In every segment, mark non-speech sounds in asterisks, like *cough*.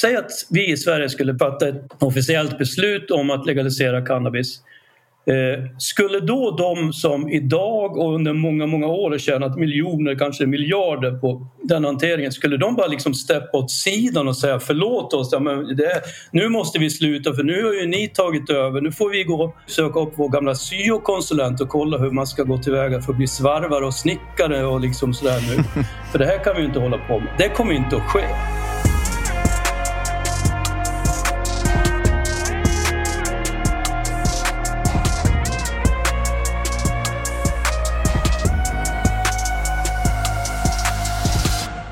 säg att vi i Sverige skulle fatta ett officiellt beslut om att legalisera cannabis. Eh, skulle då de som idag och under många, många år har tjänat miljoner, kanske miljarder på den hanteringen, skulle de bara liksom steppa åt sidan och säga förlåt oss, ja, men det, nu måste vi sluta för nu har ju ni tagit över, nu får vi gå och söka upp vår gamla syokonsulent och kolla hur man ska gå tillväga för att bli svarvare och snickare och liksom sådär nu. *laughs* för det här kan vi inte hålla på med. Det kommer inte att ske.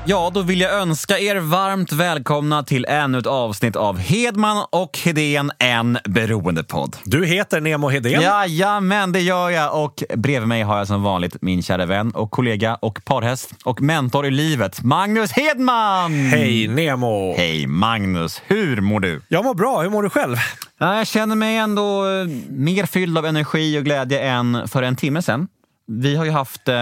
Ja, då vill jag önska er varmt välkomna till ännu ett avsnitt av Hedman och Hedén, en beroendepodd. Du heter Nemo Hedén. Jajamän, det gör jag. Och bredvid mig har jag som vanligt min kära vän och kollega och parhäst och mentor i livet, Magnus Hedman! Hej Nemo! Hej Magnus! Hur mår du? Jag mår bra. Hur mår du själv? Jag känner mig ändå mer fylld av energi och glädje än för en timme sedan. Vi har ju haft, eh,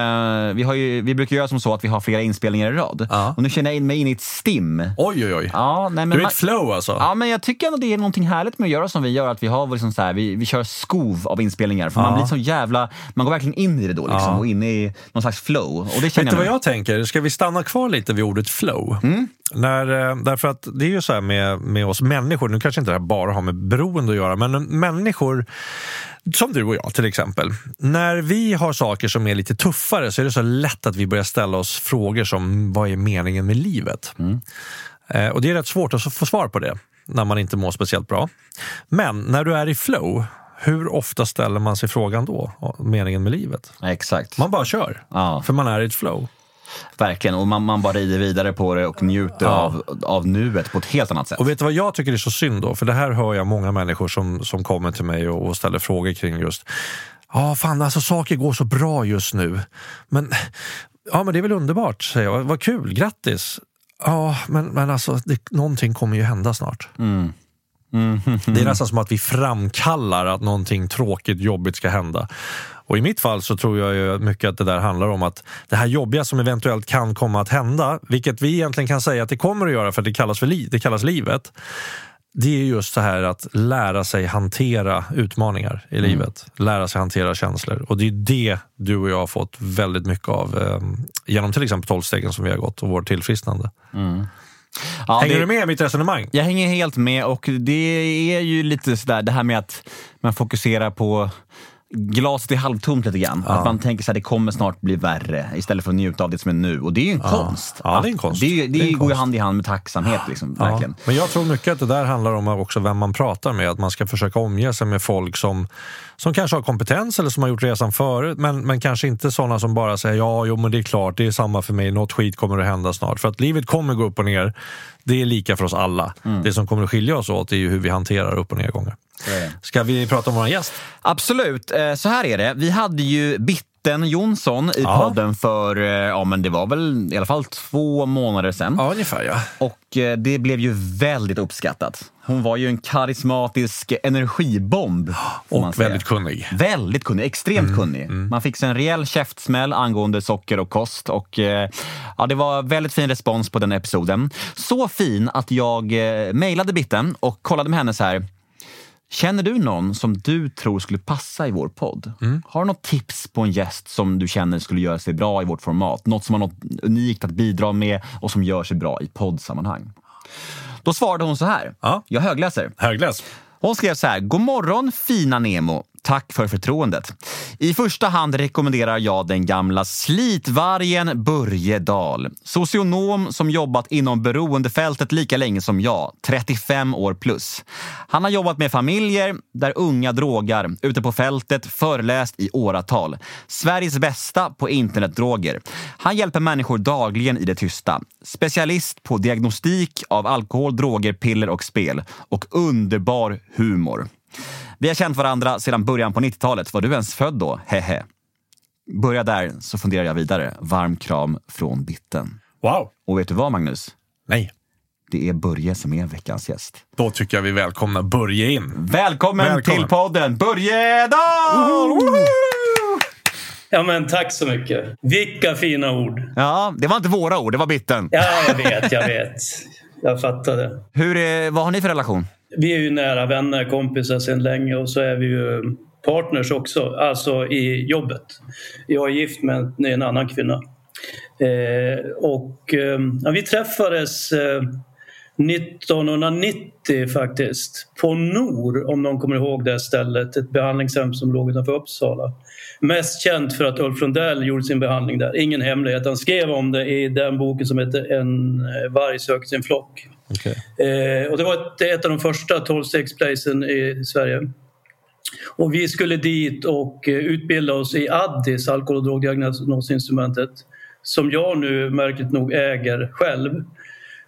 vi, har ju, vi brukar göra som så att vi har flera inspelningar i rad. Ja. Och nu känner jag in mig in i ett stim. Oj, oj, oj. Ja, nej, men du är ett flow alltså? Ja, men jag tycker ändå det är någonting härligt med att göra som vi gör. Att vi, har liksom så här, vi, vi kör skov av inspelningar. För man Ja. blir så jävla... Man går verkligen in i det då liksom, Ja. och in i någon slags flow. Och det känner Vet du vad jag jag tänker? Ska vi stanna kvar lite vid ordet flow? Mm. När, eh, därför att det är ju så här med, med oss människor, nu kanske inte det här bara har med beroende att göra, men människor som du och jag till exempel. När vi har saker som är lite tuffare så är det så lätt att vi börjar ställa oss frågor som vad är meningen med livet? Mm. Eh, Och det är rätt svårt att få svar på det när man inte mår speciellt bra. Men när du är i flow, hur ofta ställer man sig frågan då? Meningen med livet? Exakt. Man bara kör, Ja. för man är i ett flow. Verkligen. Och man, man bara rider vidare på det och njuter Ja. av, av nuet på ett helt annat sätt. Och vet du vad jag tycker är så synd då? För det här hör jag många människor som, som kommer till mig och, och ställer frågor kring just Ja, fan alltså saker går så bra just nu. Men, ja, men det är väl underbart, säger jag. Vad kul, grattis. Ja, men, men alltså det, någonting kommer ju hända snart. Mm. Mm. Det är nästan som att vi framkallar att någonting tråkigt, jobbigt ska hända. Och i mitt fall så tror jag ju mycket att det där handlar om att det här jobbiga som eventuellt kan komma att hända, vilket vi egentligen kan säga att det kommer att göra för att det kallas, för li- det kallas livet. Det är just så här att lära sig hantera utmaningar i livet. Lära sig hantera känslor. Och det är det du och jag har fått väldigt mycket av eh, genom till exempel tolvstegen som vi har gått och vårt tillfrisknande. Ja, Hänger det- du med i mitt resonemang? Jag hänger helt med och det är ju lite sådär det här med att man fokuserar på glaset är halvtomt lite grann. Att man tänker så här, det kommer snart bli värre istället för att njuta av det som är nu. Och det är ju en konst. Ja, det är en konst. Det, det, Det är en går ju hand i hand med tacksamhet. Liksom, Ja, verkligen. men jag tror mycket att det där handlar om också vem man pratar med. Att man ska försöka omge sig med folk som, som kanske har kompetens eller som har gjort resan förut. Men, men kanske inte sådana som bara säger ja, jo men det är klart, det är samma för mig, något skit kommer att hända snart. För att livet kommer gå upp och ner. Det är lika för oss alla. Mm. Det som kommer att skilja oss åt är ju hur vi hanterar upp och nedgångar. Ska vi prata om vår gäst? Absolut. Eh, Så här är det. Vi hade ju Bitten Jonsson i Ja. podden för, eh, ja men det var väl i alla fall två månader sedan. Ja, ungefär ja. Och eh, det blev ju väldigt uppskattat. Hon var ju en karismatisk energibomb. Och väldigt kunnig. Väldigt kunnig, extremt kunnig. Man fick sig en rejäl käftsmäll angående socker och kost. Och, eh, ja, det var väldigt fin respons på den episoden. Så fin att jag eh, mejlade Bitten och kollade med henne så här. Känner du någon som du tror skulle passa i vår podd? Har du något tips på en gäst som du känner skulle göra sig bra i vårt format? Något som har något unikt att bidra med och som gör sig bra i poddsammanhang? Då svarade hon så här. Ja. Jag högläser. Högläs. Hon skrev så här. God morgon fina Nemo. Tack för förtroendet. I första hand rekommenderar jag den gamla slitvargen Börje Dahl. Socionom som jobbat inom beroendefältet lika länge som jag, 35 år plus. Han har jobbat med familjer där unga drogar, ute på fältet, föreläst i åratal. Sveriges bästa på internetdroger. Han hjälper människor dagligen i det tysta. Specialist på diagnostik av alkohol, droger, piller och spel. Och underbar humor. Vi har känt varandra sedan början på 90-talet. Var du ens född då? Hehe. Börja där så funderar jag vidare. Varm kram från Bitten. Wow. Och vet du vad Magnus? Nej. Det är Börje som är veckans gäst. Då tycker jag vi välkomnar Börje in. Välkommen, Välkommen. till podden Börje Dahl! Woho! Ja, men tack så mycket. Vilka fina ord. Ja, det var inte våra ord, det var Bitten. Ja, jag vet, jag vet. jag fattade. Hur är, vad har ni för relation? Vi är ju nära vänner, kompisar sedan länge och så är vi ju partners också, alltså i jobbet. Jag är gift med en annan kvinna. Eh, och eh, ja, vi träffades eh, 1990 faktiskt, på Nor om någon kommer ihåg det stället, ett behandlingshem som låg utanför Uppsala. Mest känt för att Ulf Lundell gjorde sin behandling där, ingen hemlighet. Han skrev om det i den boken som heter En varg söker sin flock. Okay. Eh, och det var ett, ett av de första 12-stegsplacen i Sverige. Och vi skulle dit och eh, utbilda oss i Addis, alkohol och drogdiagnosinstrumentet som jag nu märkligt nog äger själv.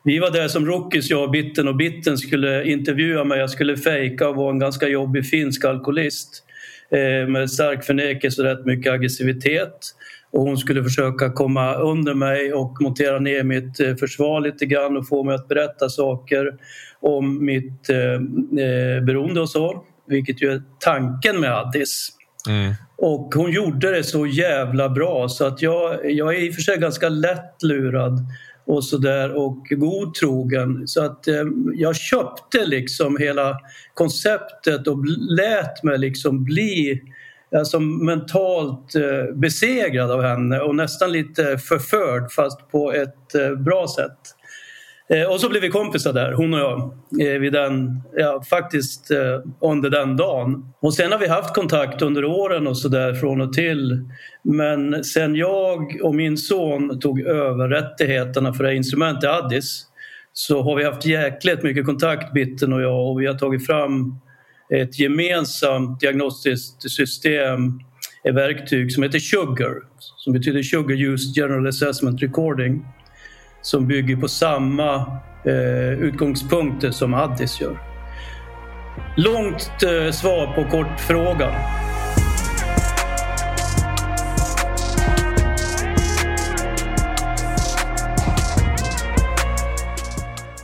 Vi var där som rookies, jag och Bitten och Bitten skulle intervjua mig. Jag skulle fejka och vara en ganska jobbig finsk alkoholist eh, med stark förnekelse och rätt mycket aggressivitet. Och hon skulle försöka komma under mig och montera ner mitt eh, försvar lite grann och få mig att berätta saker om mitt eh, eh, beroende och så, vilket ju är tanken med Addis. Mm. Och hon gjorde det så jävla bra så att jag, jag är i och för sig ganska lätt lurad och sådär och godtrogen. Så att eh, jag köpte liksom hela konceptet och lät mig liksom bli alltså, mentalt eh, besegrad av henne och nästan lite förförd fast på ett eh, bra sätt. Eh, och så blev vi kompisar där, hon och jag, vid den, ja, faktiskt under den dagen. Och sen har vi haft kontakt under åren och sådär från och till. Men sen jag och min son tog över rättigheterna för det här instrumentet Addis så har vi haft jäkligt mycket kontakt, Bitten och jag, och vi har tagit fram ett gemensamt diagnostiskt system, ett verktyg som heter Sugar, som betyder Sugar Use General Assessment Recording som bygger på samma eh, utgångspunkter som Addis gör. Långt eh, svar på kort fråga.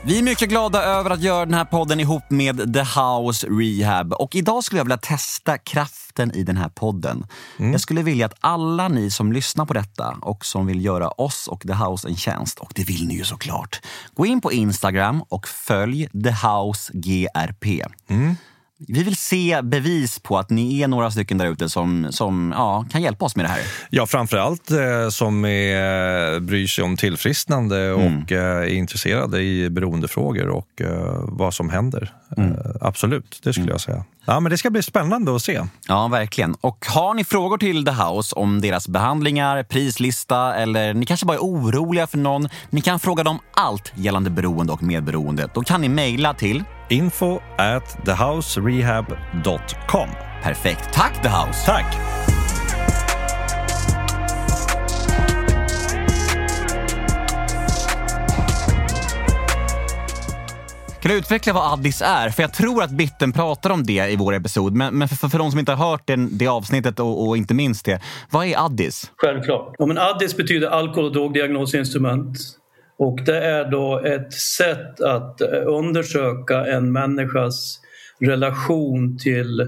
Vi är mycket glada över att göra den här podden ihop med The House Rehab. Och idag skulle jag vilja testa kraften i den här podden. Mm. Jag skulle vilja att alla ni som lyssnar på detta och som vill göra oss och The House en tjänst, och det vill ni ju såklart, gå in på Instagram och följ The House GRP. Mm. Vi vill se bevis på att ni är några stycken där ute som, som ja, kan hjälpa oss med det här. Ja, framförallt eh, som är, bryr sig om tillfrisknande mm. och eh, är intresserade i beroendefrågor och eh, vad som händer. Mm. Eh, absolut, det skulle mm. jag säga. Ja, men det ska bli spännande att se. Ja, verkligen. Och har ni frågor till The House om deras behandlingar, prislista eller ni kanske bara är oroliga för någon, ni kan fråga dem allt gällande beroende och medberoende. Då kan ni mejla till info at thehouserehab.com. Perfekt. Tack The House! Tack! Kan du utveckla vad Addis är? För jag tror att Bitten pratar om det i vår episod. Men, men för, för de som inte har hört den, det avsnittet och, och, inte minst det. Vad är Addis? Självklart. Ja, men Addis betyder alkohol och drogdiagnosinstrument. Och det är då ett sätt att eh, undersöka en människas relation till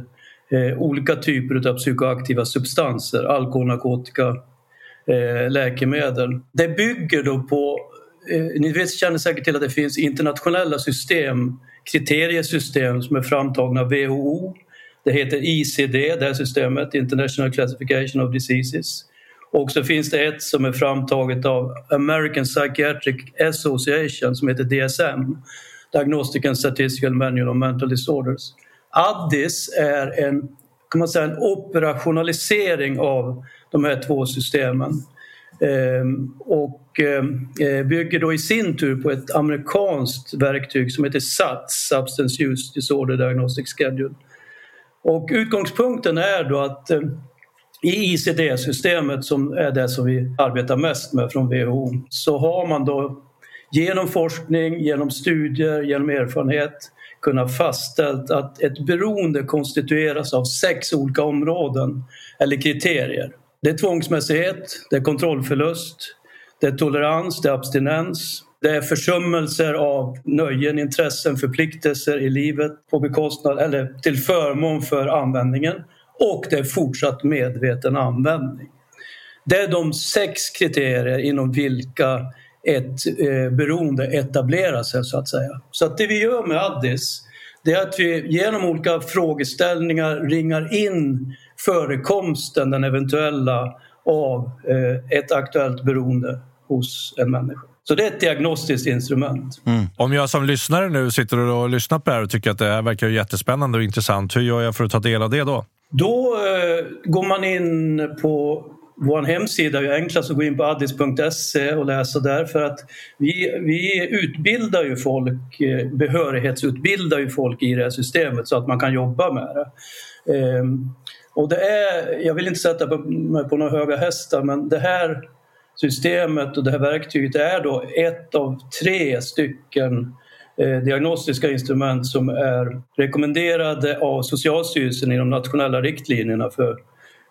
eh, olika typer av psykoaktiva substanser, alkohol, narkotika, eh, läkemedel. Det bygger då på, eh, ni vet, känner säkert till att det finns internationella system, kriteriesystem som är framtagna av WHO. Det heter ICD, det här systemet, International Classification of Diseases. Och så finns det ett som är framtaget av American Psychiatric Association som heter DSM, Diagnostic and Statistical Manual of Mental Disorders. Addis är en, kan man säga, en operationalisering av de här två systemen ehm, och eh, bygger då i sin tur på ett amerikanskt verktyg som heter SATS, Substance Use Disorder Diagnostic Schedule. Och utgångspunkten är då att eh, i ICD-systemet som är det som vi arbetar mest med från WHO så har man då genom forskning, genom studier, genom erfarenhet kunnat fastställt att ett beroende konstitueras av sex olika områden eller kriterier. Det är tvångsmässighet, det är kontrollförlust, det är tolerans, det är abstinens, det är försummelser av nöjen, intressen, förpliktelser i livet på bekostnad eller till förmån för användningen och det är fortsatt medveten användning. Det är de sex kriterier inom vilka ett eh, beroende etablerar sig så att säga. Så att det vi gör med Addis det är att vi genom olika frågeställningar ringar in förekomsten, den eventuella, av eh, ett aktuellt beroende hos en människa. Så det är ett diagnostiskt instrument. Mm. Om jag som lyssnare nu sitter och lyssnar på det här och tycker att det här verkar jättespännande och intressant, hur gör jag för att ta del av det då? Då eh, går man in på vår hemsida är enklast att gå in på addis.se och läsa där för att vi, vi utbildar ju folk, eh, behörighetsutbildar ju folk i det här systemet så att man kan jobba med det. Ehm, och det är, jag vill inte sätta mig på några höga hästar men det här systemet och det här verktyget är då ett av tre stycken eh, Eh, diagnostiska instrument som är rekommenderade av Socialstyrelsen i de nationella riktlinjerna för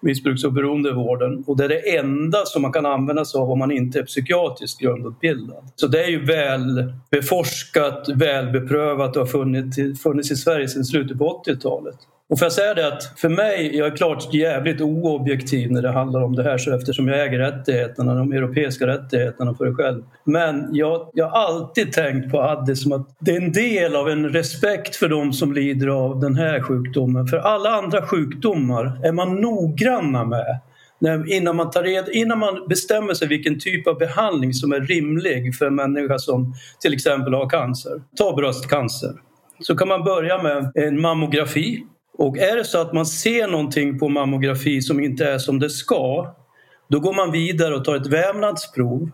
missbruks och beroendevården och det är det enda som man kan använda sig av om man inte är psykiatriskt grundutbildad. Så det är ju väl beforskat, väl beprövat och har funnits, funnits i Sverige sedan slutet på 80-talet. Och får jag säga det att för mig, jag är klart jävligt oobjektiv när det handlar om det här så eftersom jag äger rättigheterna, de europeiska rättigheterna för det själv. Men jag, jag har alltid tänkt på Addis som att det är en del av en respekt för de som lider av den här sjukdomen. För alla andra sjukdomar är man noggranna med innan man, tar red, innan man bestämmer sig vilken typ av behandling som är rimlig för en människa som till exempel har cancer. Ta bröstcancer. Så kan man börja med en mammografi och är det så att man ser någonting på mammografi som inte är som det ska, då går man vidare och tar ett vävnadsprov.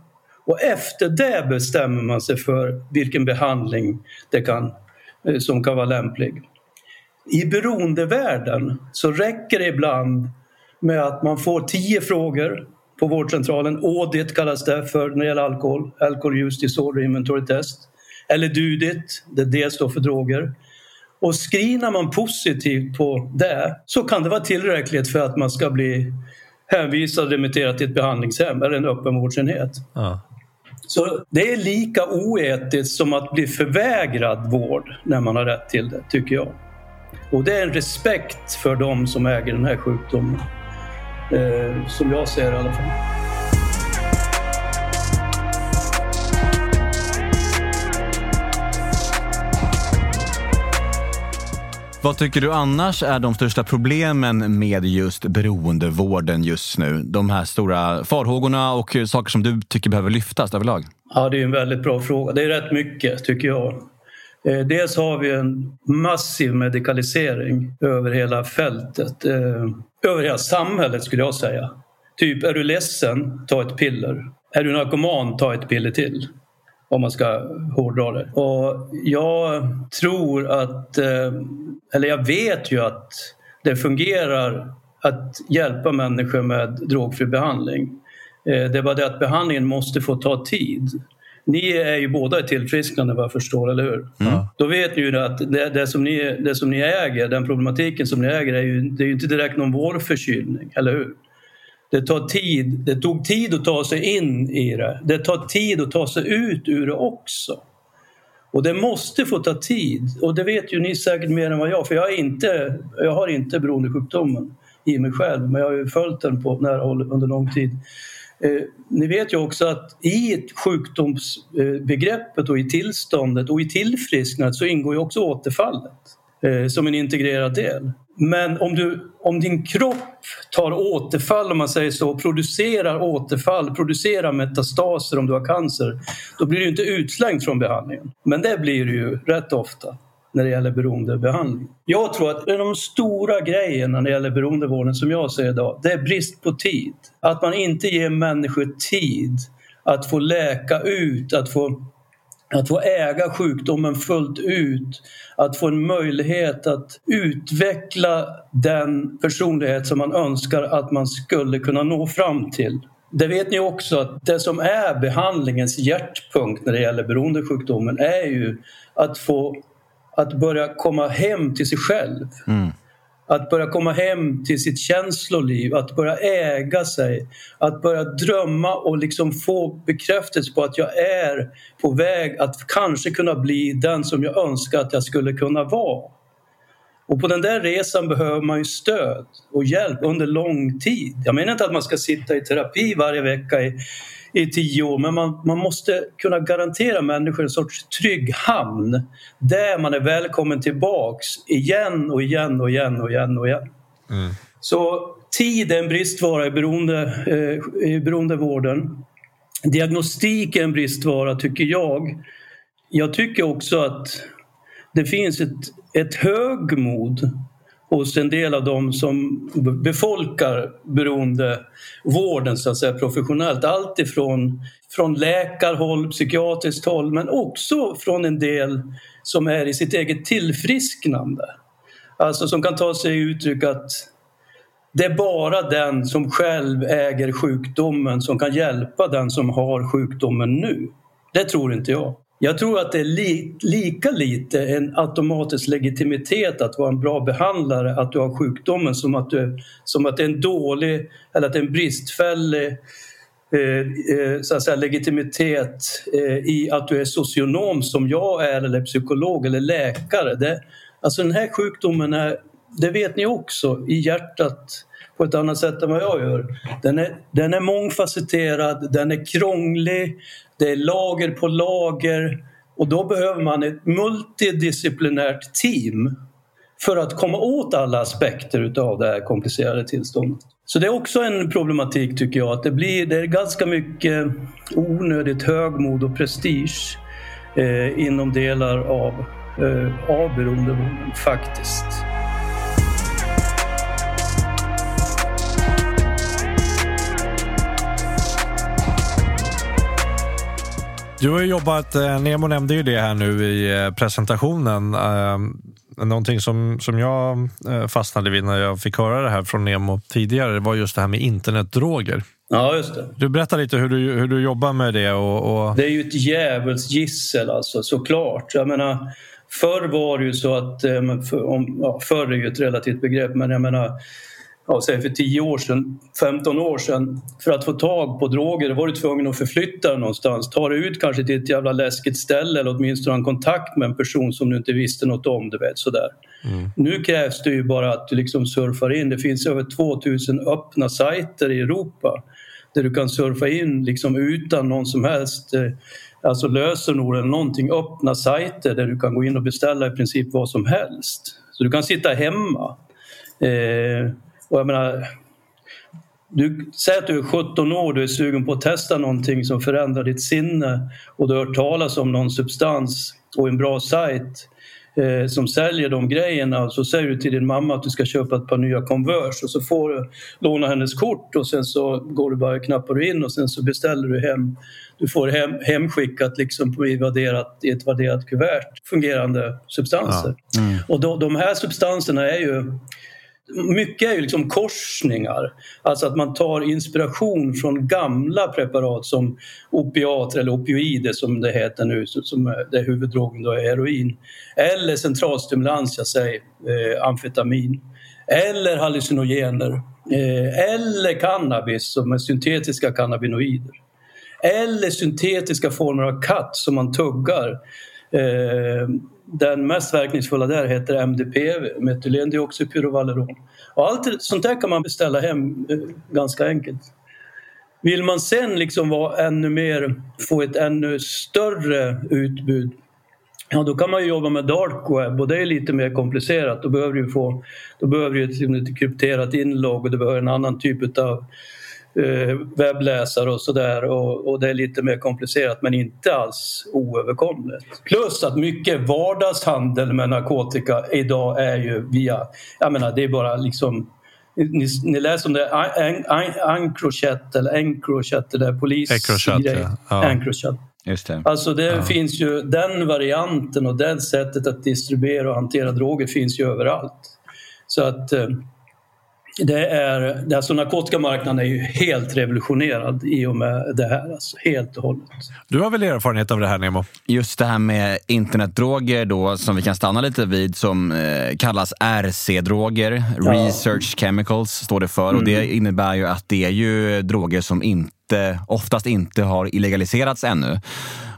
Och efter det bestämmer man sig för vilken behandling det kan, eh, som kan vara lämplig. I beroendevärlden så räcker det ibland med att man får tio frågor på vårdcentralen. Audit kallas det för när det gäller alkohol, Alcohol Use Disorder Inventory Test. Eller DUDIT, det D står för droger. Och screenar man positivt på det så kan det vara tillräckligt för att man ska bli hänvisad och remitterad till ett behandlingshem eller en öppenvårdsenhet. Ja. Så det är lika oetiskt som att bli förvägrad vård när man har rätt till det, tycker jag. Och det är en respekt för de som äger den här sjukdomen. Eh, som jag ser i alla fall. Vad tycker du annars är de största problemen med just beroendevården just nu? De här stora farhågorna och saker som du tycker behöver lyftas överlag? Ja, det är en väldigt bra fråga. Det är rätt mycket tycker jag. Eh, dels har vi en massiv medikalisering över hela fältet. Eh, över hela samhället skulle jag säga. Typ, är du ledsen, ta ett piller. Är du narkoman, ta ett piller till om man ska hårdra det. Och jag tror att, eh, eller jag vet ju att det fungerar att hjälpa människor med drogfri behandling. Eh, det är bara det att behandlingen måste få ta tid. Ni är ju båda tillfrisknande vad jag förstår, eller hur? Mm. Då vet ni ju att det, det, som ni, det som ni äger, den problematiken som ni äger, är ju, det är ju inte direkt någon vårförkylning, eller hur? Det tar tid. Det tog tid att ta sig in i det. Det tar tid att ta sig ut ur det också. Och det måste få ta tid. Och det vet ju ni säkert mer än vad jag, för jag, är inte, jag har inte beroendesjukdomen i mig själv, men jag har ju följt den på nära håll under lång tid. Eh, ni vet ju också att i sjukdomsbegreppet och i tillståndet och i tillfrisknandet så ingår ju också återfallet eh, som en integrerad del. Men om, du, om din kropp tar återfall, om man säger så, producerar återfall, producerar metastaser om du har cancer, då blir du inte utslängd från behandlingen. Men det blir du ju rätt ofta när det gäller beroendebehandling. Jag tror att en av de stora grejerna när det gäller beroendevården som jag ser idag, det är brist på tid. Att man inte ger människor tid att få läka ut, att få att få äga sjukdomen fullt ut, att få en möjlighet att utveckla den personlighet som man önskar att man skulle kunna nå fram till. Det vet ni också att det som är behandlingens hjärtpunkt när det gäller beroendesjukdomen är ju att få att börja komma hem till sig själv. Mm. Att börja komma hem till sitt känsloliv, att börja äga sig, att börja drömma och liksom få bekräftelse på att jag är på väg att kanske kunna bli den som jag önskar att jag skulle kunna vara. Och på den där resan behöver man ju stöd och hjälp under lång tid. Jag menar inte att man ska sitta i terapi varje vecka i, i tio år men man, man måste kunna garantera människor en sorts trygg hamn där man är välkommen tillbaks igen och igen och igen och igen och igen. Mm. Så tid är en bristvara i, beroende, eh, i beroendevården. Diagnostik är en bristvara tycker jag. Jag tycker också att det finns ett, ett högmod hos en del av dem som befolkar beroendevården så att säga, professionellt. Allt ifrån från läkarhåll, psykiatriskt håll men också från en del som är i sitt eget tillfrisknande. Alltså som kan ta sig uttryck att det är bara den som själv äger sjukdomen som kan hjälpa den som har sjukdomen nu. Det tror inte jag. Jag tror att det är li lika lite en automatisk legitimitet att vara en bra behandlare, att du har sjukdomen som att, du, som att det är en dålig eller att det är en bristfällig eh, eh så att säga, legitimitet eh, i att du är socionom som jag är eller psykolog eller läkare. Det, alltså den här sjukdomen är, det vet ni också, i hjärtat på ett annat sätt än vad jag gör. Den är, den är mångfacetterad, den är krånglig, det är lager på lager och då behöver man ett multidisciplinärt team för att komma åt alla aspekter utav det här komplicerade tillståndet. Så det är också en problematik tycker jag, att det, blir, det är ganska mycket onödigt högmod och prestige eh, inom delar av, eh, av beroendevården faktiskt. Du har jobbat, eh, Nemo nämnde ju det här nu i eh, presentationen. Ehm, någonting som, som jag eh, fastnade vid när jag fick höra det här från Nemo tidigare var just det här med internetdroger. Ja, just det. Du berättar lite hur du, hur du jobbar med det. Och, och... Det är ju ett djävulsgissel alltså, såklart. Jag menar, förr var det ju så att, förr är ju ett relativt begrepp, men jag menar ja, säg för 10 år sedan, 15 år sedan, för att få tag på droger var du tvungen att förflytta dig någonstans. Ta dig ut kanske till ett jävla läskigt ställe eller åtminstone ha en kontakt med en person som du inte visste något om. Du vet, sådär. Mm. Nu krävs det ju bara att du liksom surfar in. Det finns över 2000 öppna sajter i Europa där du kan surfa in liksom utan någon som helst eh, alltså lösenord eller någonting, öppna sajter där du kan gå in och beställa i princip vad som helst. Så du kan sitta hemma. Eh, och jag menar, du, säg att du är 17 år, du är sugen på att testa någonting som förändrar ditt sinne och du har hört talas om någon substans och en bra sajt eh, som säljer de grejerna och så säger du till din mamma att du ska köpa ett par nya Converse och så får du låna hennes kort och sen så går du bara knappar in och sen så beställer du hem du får hem, hemskickat liksom på i, vadderat, i ett vadderat kuvert fungerande substanser. Ja. Mm. Och då, de här substanserna är ju mycket är ju liksom korsningar. Alltså att man tar inspiration från gamla preparat som opiater eller opioider som det heter nu, som är huvuddrogen då är heroin. Eller centralstimulantia, säg eh, amfetamin. Eller hallucinogener. Eh, eller cannabis som är syntetiska cannabinoider. Eller syntetiska former av katt som man tuggar. Eh, den mest verkningsfulla där heter MDPV, metylendioxypyrovaleron. Och allt sånt där kan man beställa hem eh, ganska enkelt. Vill man sen liksom vara ännu mer, få ett ännu större utbud Ja, då kan man jobba med dark web och det är lite mer komplicerat. Då behöver du få då behöver du ett, liksom ett krypterat inlogg och du behöver en annan typ av webbläsare och sådär och, och, det är lite mer komplicerat men inte alls oöverkomligt. Plus att mycket vardagshandel med narkotika idag är ju via, jag menar det är bara liksom ni, ni läser om det, Encrochat eller Encrochat, det där polisgrejen. Ja. Encrochat. Just det. Alltså det ja. finns ju den varianten och det sättet att distribuera och hantera droger finns ju överallt. Så att eh, det är, alltså narkotikamarknaden är ju helt revolutionerad i och med det här. Alltså, helt och hållet. Du har väl erfarenhet av det här Nemo? Just det här med internetdroger då, som vi kan stanna lite vid som eh, kallas RC-droger. Ja. Research Chemicals står det för. Mm. Och det innebär ju att det är ju droger som inte, oftast inte har illegaliserats ännu.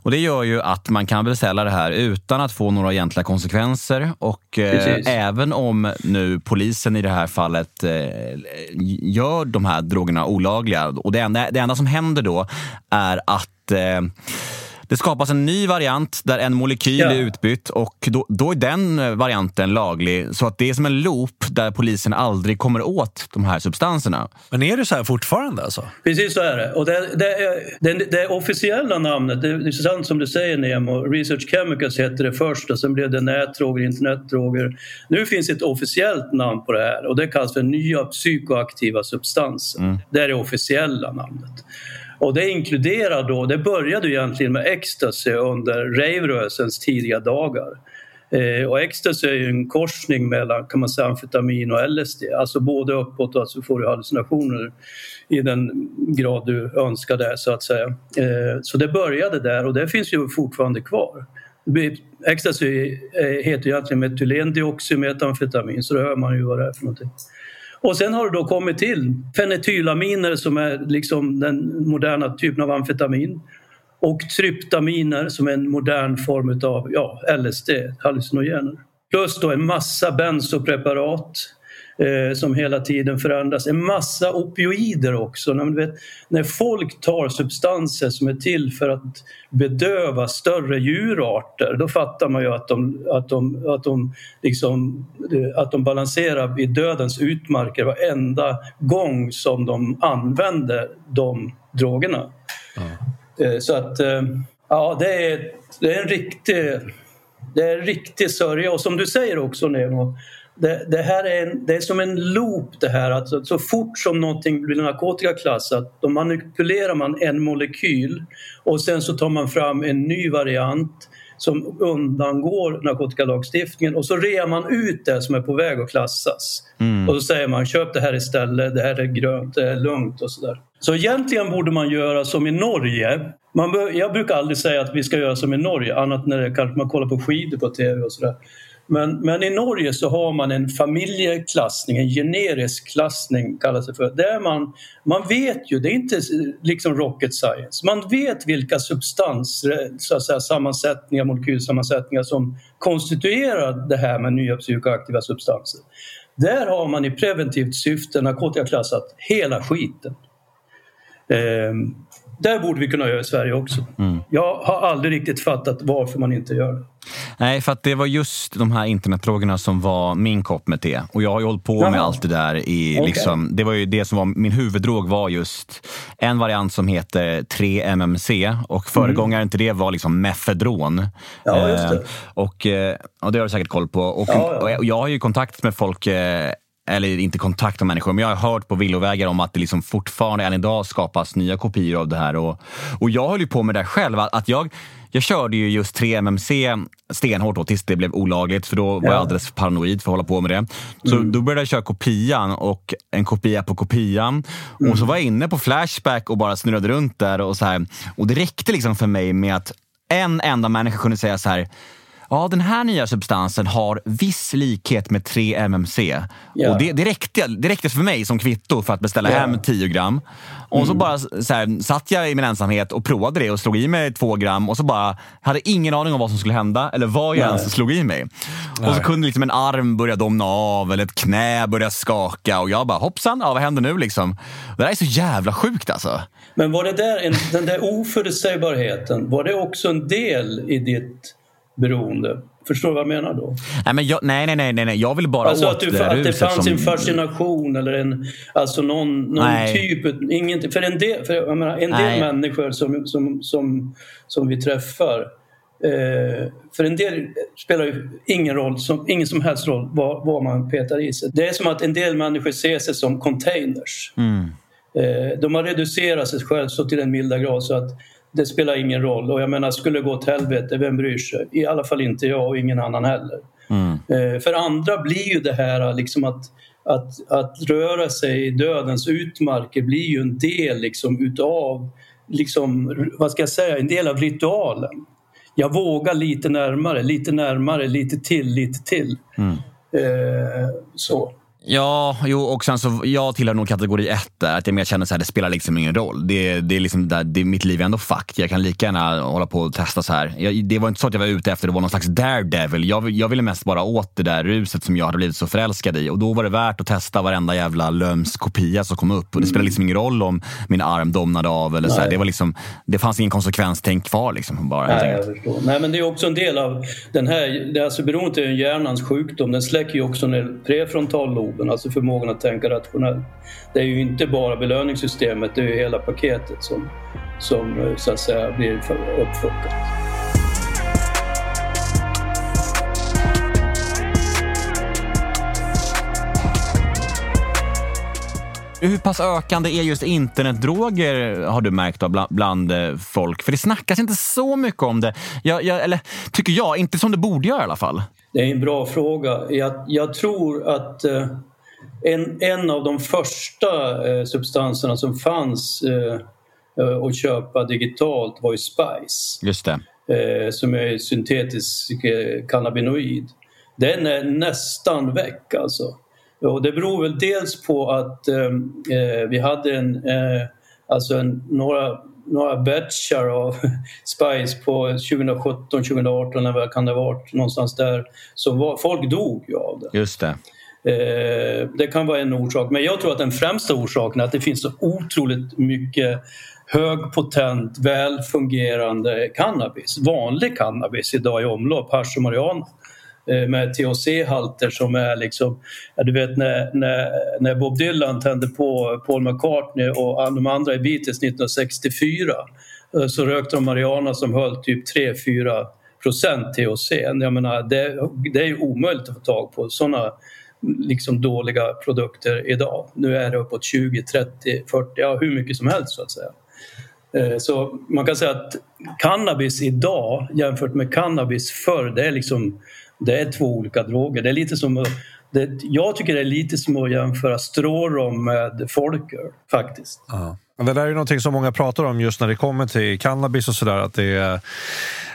Och Det gör ju att man kan beställa det här utan att få några egentliga konsekvenser. Och eh, även om nu polisen i det här fallet eh, gör de här drogerna olagliga och det enda, det enda som händer då är att eh, det skapas en ny variant där en molekyl ja. är utbytt och då, då, är den varianten laglig. Så att det är som en loop där polisen aldrig kommer åt de här substanserna. Men är det så här fortfarande? Alltså? Precis så är det. Och det, det, det, det officiella namnet, det är sant som du säger Nemo, Research Chemicals hette det först och sen blev det nätdroger, internetdroger. Nu finns ett officiellt namn på det här och det kallas för nya psykoaktiva substanser. Mm. Det är det officiella namnet. Och det inkluderar då, det började egentligen med ecstasy under rejvrörelsens tidiga dagar. Eh, och ecstasy är ju en korsning mellan kan man säga, amfetamin och LSD, alltså både uppåt och alltså får du hallucinationer i den grad du önskar det så att säga. Eh, så det började där och det finns ju fortfarande kvar. Ecstasy heter ju egentligen metylendioxymetamfetamin så då hör man ju vad det är för någonting. Och sen har det då kommit till fenetylaminer som är liksom den moderna typen av amfetamin och tryptaminer som är en modern form av ja, LSD, hallucinogener. Plus då en massa bensopreparat eh, som hela tiden förändras. En massa opioider också. När, vet, när folk tar substanser som är till för att bedöva större djurarter då fattar man ju att de, att de, att de, liksom, att de balanserar i dödens utmarker varenda gång som de använder de drogerna. Mm. Så att eh, ja, det är, det är en riktig det är en riktig sörja och som du säger också Nemo det, det, här är, en, det är som en loop det här. Alltså, så fort som någonting blir narkotikaklassat då manipulerar man en molekyl och sen så tar man fram en ny variant som undangår narkotikalagstiftningen och så rear man ut det som är på väg att klassas. Mm. Och så säger man köp det här istället, det här är grönt, det är lugnt och sådär. Så egentligen borde man göra som i Norge. Man bör, jag brukar aldrig säga att vi ska göra som i Norge annat när det, kanske man kollar på skidor på tv och sådär. Men, men i Norge så har man en familjeklassning, en generisk klassning kallas det för. Där man, man vet ju, det är inte liksom rocket science, man vet vilka substanser, så att säga, sammansättningar, molekylsammansättningar som konstituerar det här med nya psykoaktiva substanser. Där har man i preventivt syfte narkotikaklassat hela skiten. Ehm, där borde vi kunna göra i Sverige också. Mm. Jag har aldrig riktigt fattat varför man inte gör det. Nej, för att det var just de här internetfrågorna som var min kopp med te. Och jag har ju hållit på Jaha. med allt det där. I, okay. liksom, det var ju det som var min huvuddrog var just en variant som heter 3-MMC och föregångaren mm. till det var liksom mefedron. Ja, just det. Eh, och, eh, och det har du säkert koll på. Och, ja, ja. och jag har ju kontakt med folk eh, eller inte kontakt med människor, men jag har hört på villovägar om att det liksom fortfarande än idag skapas nya kopior av det här. Och, och jag höll ju på med det själv. Att jag, jag körde ju just 3MMC stenhårt då, tills det blev olagligt, för då var jag alldeles för paranoid för att hålla på med det. Så mm. då började jag köra kopian och en kopia på kopian. Mm. Och så var jag inne på Flashback och bara snurrade runt där. Och, så här. och det räckte liksom för mig med att en enda människa kunde säga så här ja den här nya substansen har viss likhet med 3-MMC. Yeah. Och det, det, räckte, det räckte för mig som kvitto för att beställa yeah. hem 10 gram. Och mm. så bara så här, satt jag i min ensamhet och provade det och slog i mig två gram och så bara hade ingen aning om vad som skulle hända eller vad jag Nej. ens slog i mig. Nej. Och så kunde liksom en arm börja domna av eller ett knä börja skaka och jag bara hoppsan, ja, vad händer nu liksom? Det där är så jävla sjukt alltså. Men var det där, en, den där oförutsägbarheten, var det också en del i ditt beroende. Förstår du vad jag menar då? Nej, men jag, nej, nej, nej, nej, jag vill bara alltså åt att, du, det att det fanns som... en fascination eller en, alltså någon, någon typ, ingenting. För en del, för menar, en del människor som, som, som, som vi träffar eh, för en del spelar ju ingen roll, som, ingen som helst roll vad, vad man petar i sig. Det är som att en del människor ser sig som containers. Mm. Eh, de har reducerat sig själva så till en milda grad så att det spelar ingen roll. Och jag menar, skulle det gå åt helvete, vem bryr sig? I alla fall inte jag och ingen annan heller. Mm. Eh, för andra blir ju det här liksom att, att, att röra sig i dödens utmarker blir ju en del liksom utav, liksom, vad ska jag säga, en del av ritualen. Jag vågar lite närmare, lite närmare, lite till, lite till. Mm. Eh, så. Ja, jo, och sen så, jag tillhör nog kategori ett där. Att jag mer känner så här, det spelar liksom ingen roll. Det, det är liksom där, det, mitt liv är ändå fucked. Jag kan lika gärna hålla på och testa så här. Jag, det var inte så att jag var ute efter det var någon slags daredevil. Jag, jag ville mest bara åt det där ruset som jag hade blivit så förälskad i. Och då var det värt att testa varenda jävla löms kopia som kom upp. Och det spelar liksom ingen roll om min arm domnade av eller så här. Det, var liksom, det fanns ingen konsekvenstänk kvar. Liksom, bara, Nej, jag förstår. Nej, men det är också en del av den här, det är alltså beroende är hjärnans sjukdom. Den släcker ju också ner prefrontalloben, alltså förmågan att tänka rationellt. Det är ju inte bara belöningssystemet, det är ju hela paketet som, som eh, så att säga blir uppfuckat. Hur pass ökande är just internetdroger har du märkt då, bland, eh, folk? För det snackas inte så mycket om det. Jag, jag, eller tycker jag, inte som det borde göra i alla fall. Det är en bra fråga. Jag, jag tror att eh, en, en av de första eh, substanserna som fanns att köpa digitalt var ju Spice. Just det. Som är syntetisk cannabinoid. Den är nästan väck alltså. Och det beror väl dels på att ehm, eh, vi hade en, eh, alltså en, några, några batchar av *laughs* Spice på 2017, 2018 eller vad kan det ha varit, någonstans där. Så var, folk dog ju av det. Just det. Eh, det kan vara en orsak, men jag tror att den främsta orsaken är att det finns så otroligt mycket högpotent, välfungerande cannabis, vanlig cannabis idag i omlopp, hasch och marijuana. Eh, med THC-halter som är liksom... Ja, du vet när, när, när Bob Dylan tände på Paul McCartney och de andra i Beatles 1964 eh, så rökte de marijuana som höll typ 3-4 procent THC. Jag menar, det, det är omöjligt att få tag på sådana liksom dåliga produkter idag. Nu är det uppåt 20, 30, 40, ja hur mycket som helst så att säga. Eh, så man kan säga att cannabis idag jämfört med cannabis förr, det är liksom det är två olika droger. Det är lite som det, jag tycker det är lite som att jämföra strårom med folköl faktiskt. Ja. Det där är ju någonting som många pratar om just när det kommer till cannabis och sådär. Att det,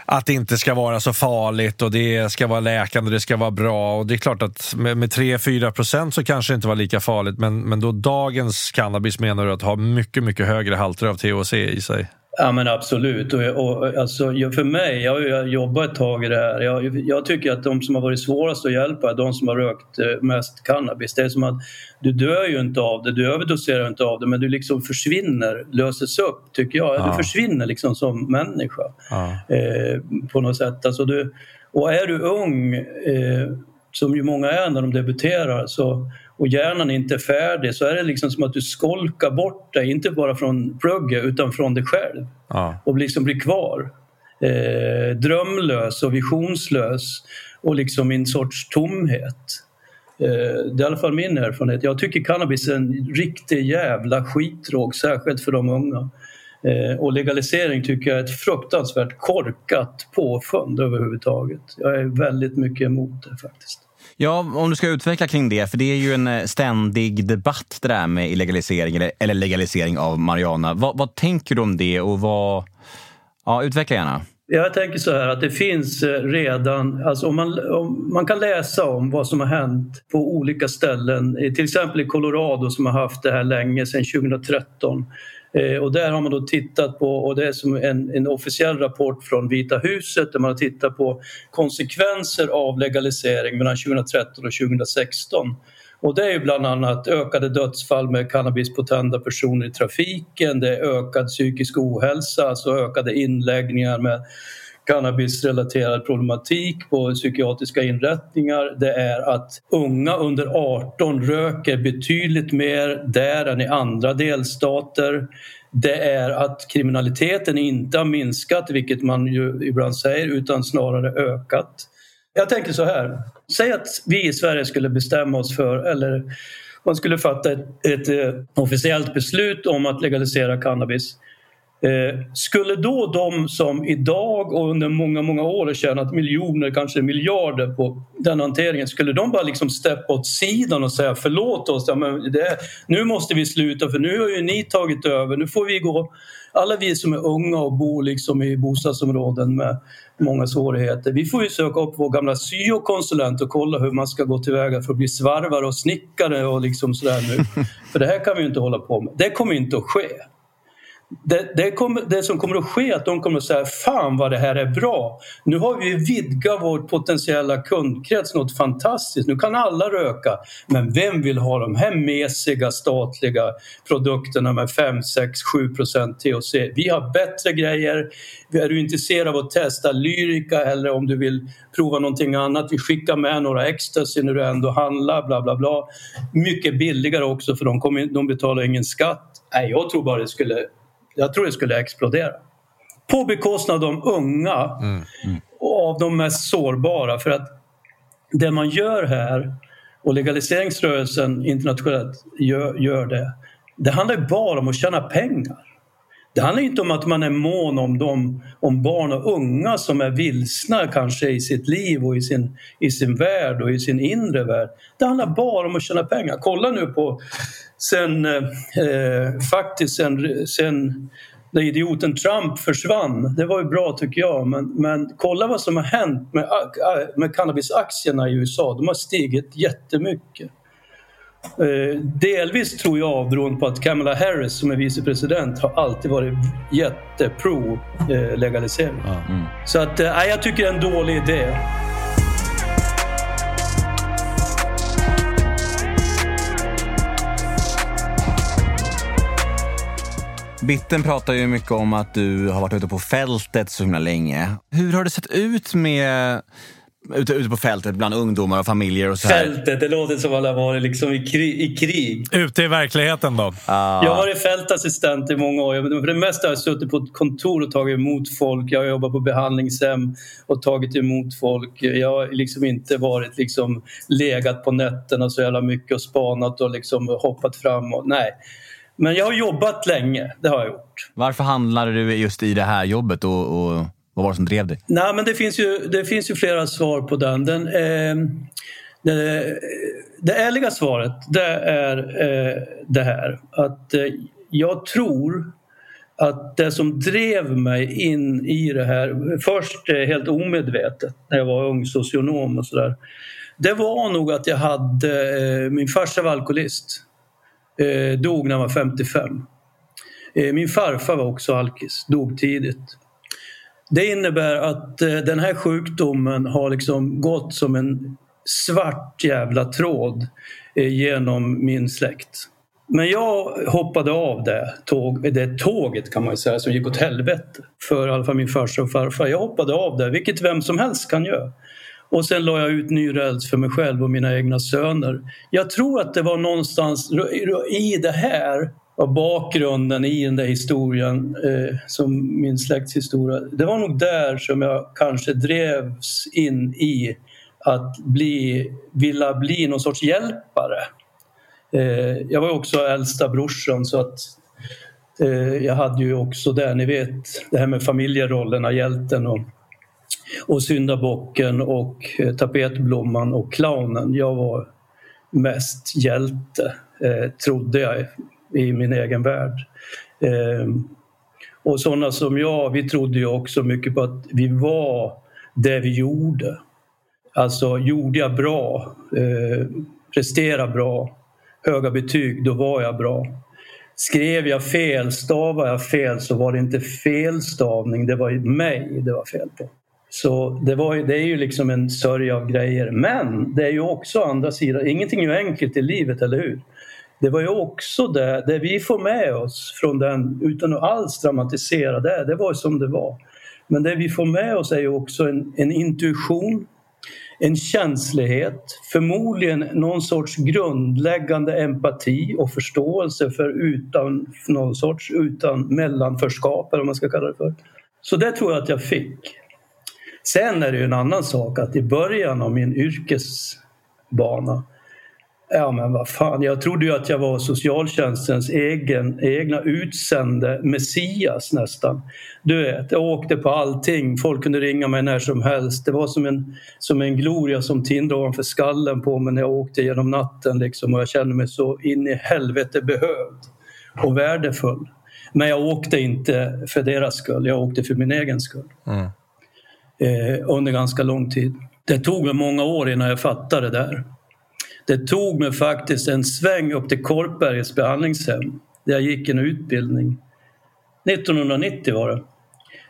att det inte ska vara så farligt och det ska vara läkande och det ska vara bra. Och det är klart att med, med 3-4 procent så kanske det inte var lika farligt. Men, men då dagens cannabis menar du att ha mycket, mycket högre halter av THC i sig? Ja men absolut. Och, och, alltså, för mig, jag har jobbat ett tag i det här. Jag, jag, tycker att de som har varit svårast att hjälpa är de som har rökt eh, mest cannabis. Det är som att du dör ju inte av det, du överdoserar inte av det men du liksom försvinner, löses upp tycker jag. Ja. Du försvinner liksom som människa ja. eh, på något sätt. Alltså du, och är du ung, eh, som ju många är när de debuterar, så och hjärnan inte är färdig så är det liksom som att du skolkar bort dig, inte bara från plugget utan från dig själv. Ja. Och liksom blir kvar. Eh, drömlös och visionslös och liksom i en sorts tomhet. Eh, det är i alla fall min erfarenhet. Jag tycker cannabis är en riktig jävla skitdrog, särskilt för de unga. Eh, och legalisering tycker jag är ett fruktansvärt korkat påfund överhuvudtaget. Jag är väldigt mycket emot det faktiskt. Ja, om du ska utveckla kring det, för det är ju en eh, ständig debatt det där med illegalisering eller, legalisering av marijuana. Vad, vad tänker du om det och vad... Ja, utveckla gärna. Jag tänker så här att det finns eh, redan, alltså om man, om man kan läsa om vad som har hänt på olika ställen, till exempel i Colorado som har haft det här länge, sedan 2013. Eh, och där har man då tittat på, och det är som en, en, officiell rapport från Vita huset där man har tittat på konsekvenser av legalisering mellan 2013 och 2016. Och det är ju bland annat ökade dödsfall med cannabispotenta personer i trafiken, det är ökad psykisk ohälsa, alltså ökade inläggningar med cannabisrelaterad problematik på psykiatriska inrättningar. Det är att unga under 18 röker betydligt mer där än i andra delstater. Det är att kriminaliteten inte har minskat, vilket man ju ibland säger, utan snarare ökat. Jag tänker så här, säg att vi i Sverige skulle bestämma oss för, eller man skulle fatta ett, ett, ett officiellt beslut om att legalisera cannabis skulle då de som idag och under många, många år har tjänat miljoner, kanske miljarder på den hanteringen, skulle de bara liksom steppa åt sidan och säga förlåt oss, ja, men det, nu måste vi sluta för nu har ju ni tagit över, nu får vi gå alla vi som är unga och bor liksom i bostadsområden med många svårigheter. Vi får ju söka upp vår gamla syokonsulent och kolla hur man ska gå tillväga för att bli svarvare och snickare och liksom sådär nu. *laughs* För det här kan vi inte hålla på med. Det kommer inte att ske det, det, kommer, det, som kommer att ske är att de kommer att säga Fan vad det här är bra! Nu har vi vidgat vår potentiella kundkrets något fantastiskt. Nu kan alla röka. Men vem vill ha de här mesiga statliga produkterna med 5, 6, 7 procent THC? Vi har bättre grejer. Är du intresserad av att testa Lyrica eller om du vill prova någonting annat? Vi skickar med några ecstasy när du ändå handlar. Bla, bla, bla. Mycket billigare också för de, kommer, de betalar ingen skatt. Nej, jag tror bara det skulle jag tror det skulle explodera. På bekostnad av de unga mm. Mm. och av de mest sårbara. För att det man gör här och legaliseringsrörelsen internationellt gör, gör det. Det handlar bara om att tjäna pengar. Det handlar inte om att man är mån om, dem, om barn och unga som är vilsna kanske i sitt liv och i sin, i sin värld och i sin inre värld. Det handlar bara om att tjäna pengar. Kolla nu på sen, eh, faktiskt sen, sen när idioten Trump försvann. Det var ju bra tycker jag men, men kolla vad som har hänt med, med cannabisaktierna i USA. De har stigit jättemycket. Eh, delvis tror jag beroende på att Kamala Harris som är vicepresident har alltid varit jättepro eh, legalisering. Mm. Så att, eh, jag tycker det är en dålig idé. Bitten pratar ju mycket om att du har varit ute på fältet så himla länge. Hur har det sett ut med ute, ute på fältet bland ungdomar och familjer och så här. Fältet, det låter som att alla varit liksom i, krig, i krig. Ute i verkligheten då? Ah. Jag har varit fältassistent i många år. För det mesta har jag suttit på ett kontor och tagit emot folk. Jag har jobbat på behandlingshem och tagit emot folk. Jag har liksom inte varit liksom legat på nätterna så jävla mycket och spanat och liksom hoppat fram. Och, nej. Men jag har jobbat länge, det har jag gjort. Varför handlade du just i det här jobbet och, och vad var det som drev dig? Nej, men det, finns ju, det finns ju flera svar på den. den eh, det, det ärliga svaret det är eh, det här att eh, jag tror att det som drev mig in i det här, först eh, helt omedvetet när jag var ung socionom och sådär. Det var nog att jag hade, eh, min farsa var alkoholist. Eh, dog när han var 55. Eh, min farfar var också alkis, dog tidigt. Det innebär att eh, den här sjukdomen har liksom gått som en svart jävla tråd eh, genom min släkt. Men jag hoppade av det, tåg, det tåget kan man säga som gick åt helvete för i alla fall min farsa och farfar. Jag hoppade av det, vilket vem som helst kan göra. Och sen la jag ut ny räls för mig själv och mina egna söner. Jag tror att det var någonstans i det här av bakgrunden i den där historien, eh, som min släkts historia. Det var nog där som jag kanske drevs in i att bli, vilja bli någon sorts hjälpare. Eh, jag var också äldsta brorsan så att eh, jag hade ju också det, ni vet, det här med familjerollerna, hjälten och och syndabocken och eh, tapetblomman och clownen. Jag var mest hjälte, eh, trodde jag, i min egen värld. Eh, och sådana som jag, vi trodde ju också mycket på att vi var det vi gjorde. Alltså, gjorde jag bra, eh, presterade bra, höga betyg, då var jag bra. Skrev jag fel, stavade jag fel så var det inte felstavning, det var mig det var fel på. Så det, var, det är ju liksom en sörja av grejer. Men det är ju också andra sidan, ingenting är ju enkelt i livet, eller hur? Det var ju också det, det vi får med oss från den, utan att alls dramatisera det, det var som det var. Men det vi får med oss är ju också en, en intuition, en känslighet, förmodligen någon sorts grundläggande empati och förståelse för utan någon sorts utan mellanförskap, eller vad man ska kalla det för. Så det tror jag att jag fick. Sen är det ju en annan sak att i början av min yrkesbana Ja men vad fan, jag trodde ju att jag var socialtjänstens egen, egna utsände Messias nästan. Du vet, jag åkte på allting. Folk kunde ringa mig när som helst. Det var som en, som en gloria som tindrade ovanför skallen på mig när jag åkte genom natten liksom, och jag kände mig så in i helvete behövd och värdefull. Men jag åkte inte för deras skull, jag åkte för min egen skull. Mm. Eh, under ganska lång tid. Det tog mig många år innan jag fattade det där. Det tog mig faktiskt en sväng upp till Korpbergets behandlingshem där jag gick en utbildning. 1990 var det.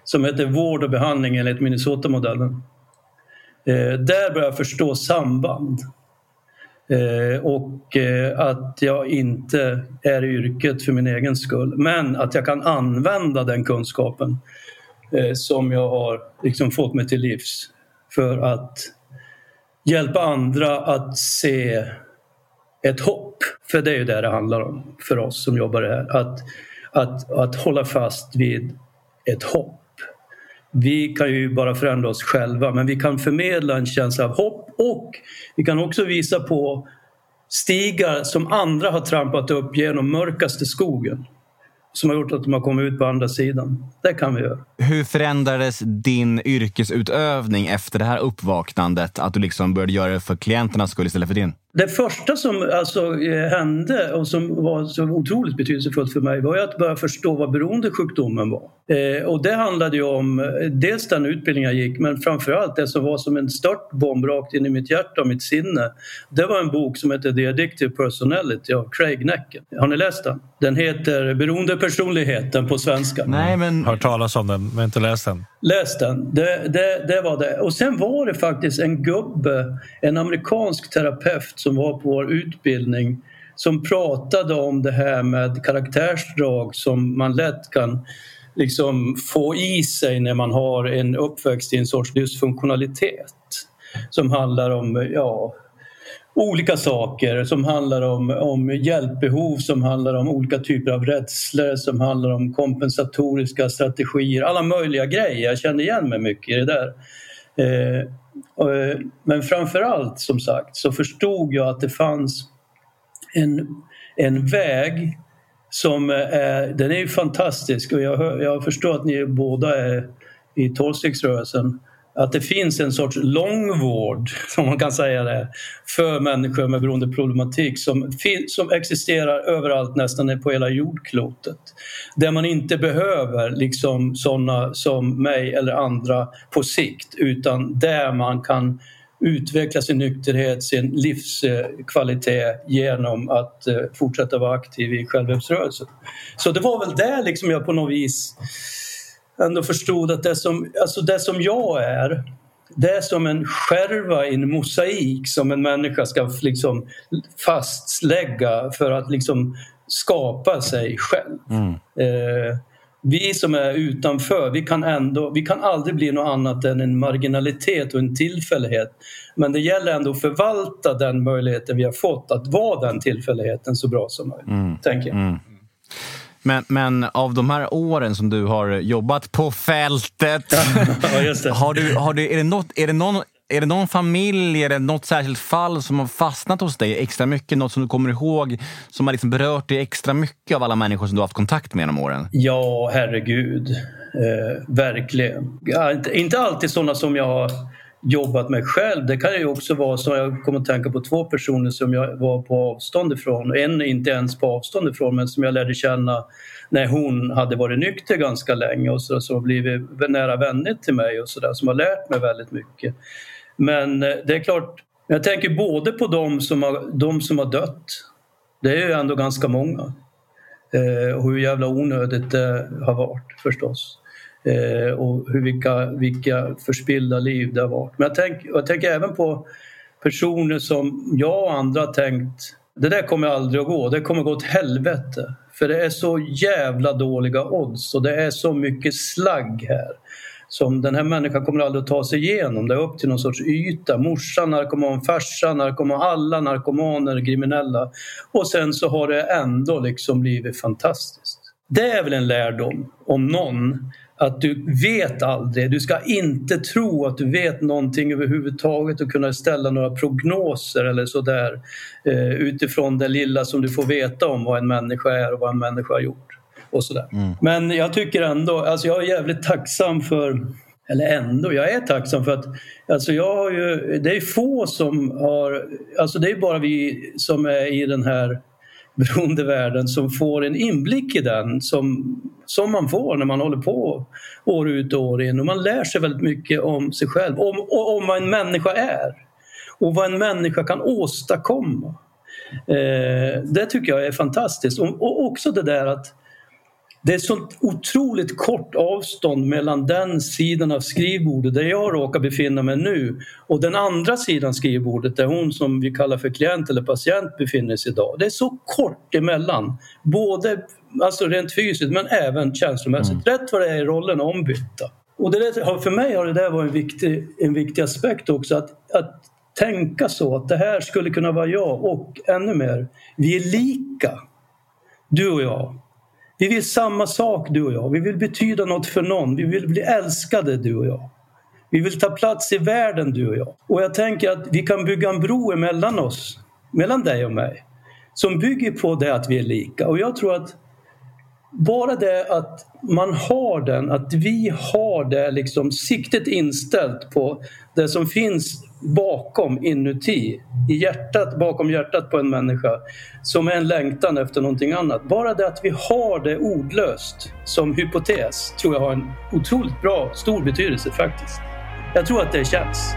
Som hette Vård och behandling enligt Minnesota-modellen. Eh, där började jag förstå samband. Eh, och eh, att jag inte är i yrket för min egen skull. Men att jag kan använda den kunskapen Eh, som jag har liksom fått mig till livs för att hjälpa andra att se ett hopp. För det är ju det det handlar om för oss som jobbar här. Att, att, att hålla fast vid ett hopp. Vi kan ju bara förändra oss själva men vi kan förmedla en känsla av hopp och vi kan också visa på stigar som andra har trampat upp genom mörkaste skogen som har gjort att de har kommit ut på andra sidan. Det kan vi göra. Hur förändrades din yrkesutövning efter det här uppvaknandet? Att du liksom började göra det för klienternas skull istället för din? Det första som alltså eh, hände och som var så otroligt betydelsefullt för mig var att börja förstå vad beroendesjukdomen var. Eh, och det handlade ju om eh, dels den utbildning jag gick men framförallt det som var som en störtbomb rakt in i mitt hjärta och mitt sinne. Det var en bok som heter The Addictive Personality av Craig Necken. Har ni läst den? Den heter Beroendepersonligheten på svenska. Nej, men... Hört talas om den men inte läst den. Läs den. Det, det, det var det. Och sen var det faktiskt en gubbe, en amerikansk terapeut som var på vår utbildning som pratade om det här med karaktärsdrag som man lätt kan liksom få i sig när man har en uppväxt i en sorts dysfunktionalitet som handlar om ja, olika saker som handlar om, om hjälpbehov, som handlar om olika typer av rädslor, som handlar om kompensatoriska strategier, alla möjliga grejer. Jag kände igen mig mycket i det där. Eh, eh, men framför allt som sagt så förstod jag att det fanns en, en väg som är, den är ju fantastisk och jag, jag förstår att ni båda är i tolvstegsrörelsen att det finns en sorts långvård, *laughs* som man kan säga det, för människor med beroendeproblematik som, som existerar överallt nästan på hela jordklotet. Där man inte behöver liksom sådana som mig eller andra på sikt utan där man kan utveckla sin nykterhet, sin livskvalitet genom att eh, fortsätta vara aktiv i självhjälpsrörelsen. Så det var väl där liksom jag på något vis ändå förstod att det som, alltså det som jag är det är som en skärva i en mosaik som en människa ska liksom fastlägga för att liksom skapa sig själv. Mm. Eh, vi som är utanför, vi kan, ändå, vi kan aldrig bli något annat än en marginalitet och en tillfällighet. Men det gäller ändå att förvalta den möjligheten vi har fått att vara den tillfälligheten så bra som möjligt. Mm. Tänker jag. Mm. Men, men av de här åren som du har jobbat på fältet, *laughs* ja, har du, har du, är, det något, är, det någon, är det någon familj, är det något särskilt fall som har fastnat hos dig extra mycket? Något som du kommer ihåg som har liksom berört dig extra mycket av alla människor som du har haft kontakt med genom åren? Ja, herregud. Eh, verkligen. Ja, inte, inte alltid sådana som jag har jobbat mig själv. Det kan ju också vara så, jag kommer att tänka på två personer som jag var på avstånd ifrån. En inte ens på avstånd ifrån men som jag lärde känna när hon hade varit nykter ganska länge och så, har blivit nära vänner till mig och sådär som har lärt mig väldigt mycket. Men eh, det är klart, jag tänker både på de som har, de som har dött. Det är ju ändå ganska många. Eh, och hur jävla onödigt det har varit förstås. Eh, och hur, vilka, vilka förspillda liv det har varit. Men jag, tänk, jag tänker även på personer som jag och andra har tänkt det där kommer aldrig att gå, det kommer att gå åt helvete. För det är så jävla dåliga odds och det är så mycket slagg här som den här människan kommer aldrig att ta sig igenom. Det är upp till någon sorts yta. Morsan, narkoman, farsan, narkoman, alla narkomaner, kriminella. Och sen så har det ändå liksom blivit fantastiskt. Det är väl en lärdom, om någon, att du vet aldrig. Du ska inte tro att du vet någonting överhuvudtaget och kunna ställa några prognoser eller sådär eh, utifrån det lilla som du får veta om vad en människa är och vad en människa har gjort. Och sådär. Mm. Men jag tycker ändå, alltså jag är jävligt tacksam för eller ändå, jag är tacksam för att alltså jag har ju, det är få som har, alltså det är bara vi som är i den här beroendevärlden som får en inblick i den som, som man får när man håller på år ut och år in. Och man lär sig väldigt mycket om sig själv, om, om vad en människa är och vad en människa kan åstadkomma. Eh, det tycker jag är fantastiskt. Och, och också det där att det är sånt otroligt kort avstånd mellan den sidan av skrivbordet där jag råkar befinna mig nu och den andra sidan skrivbordet där hon som vi kallar för klient eller patient befinner sig idag. Det är så kort emellan, både alltså rent fysiskt men även känslomässigt. Mm. Rätt vad det är rollen ombytta. Och det där, för mig har det där varit en viktig, en viktig aspekt också att, att tänka så att det här skulle kunna vara jag och ännu mer, vi är lika. Du och jag. Vi vill samma sak du och jag. Vi vill betyda något för någon. Vi vill bli älskade du och jag. Vi vill ta plats i världen du och jag. Och jag tänker att vi kan bygga en bro emellan oss, mellan dig och mig, som bygger på det att vi är lika. Och jag tror att bara det att man har den, att vi har det liksom siktet inställt på det som finns bakom inuti, i hjärtat, bakom hjärtat på en människa som är en längtan efter någonting annat. Bara det att vi har det ordlöst som hypotes tror jag har en otroligt bra, stor betydelse faktiskt. Jag tror att det känns.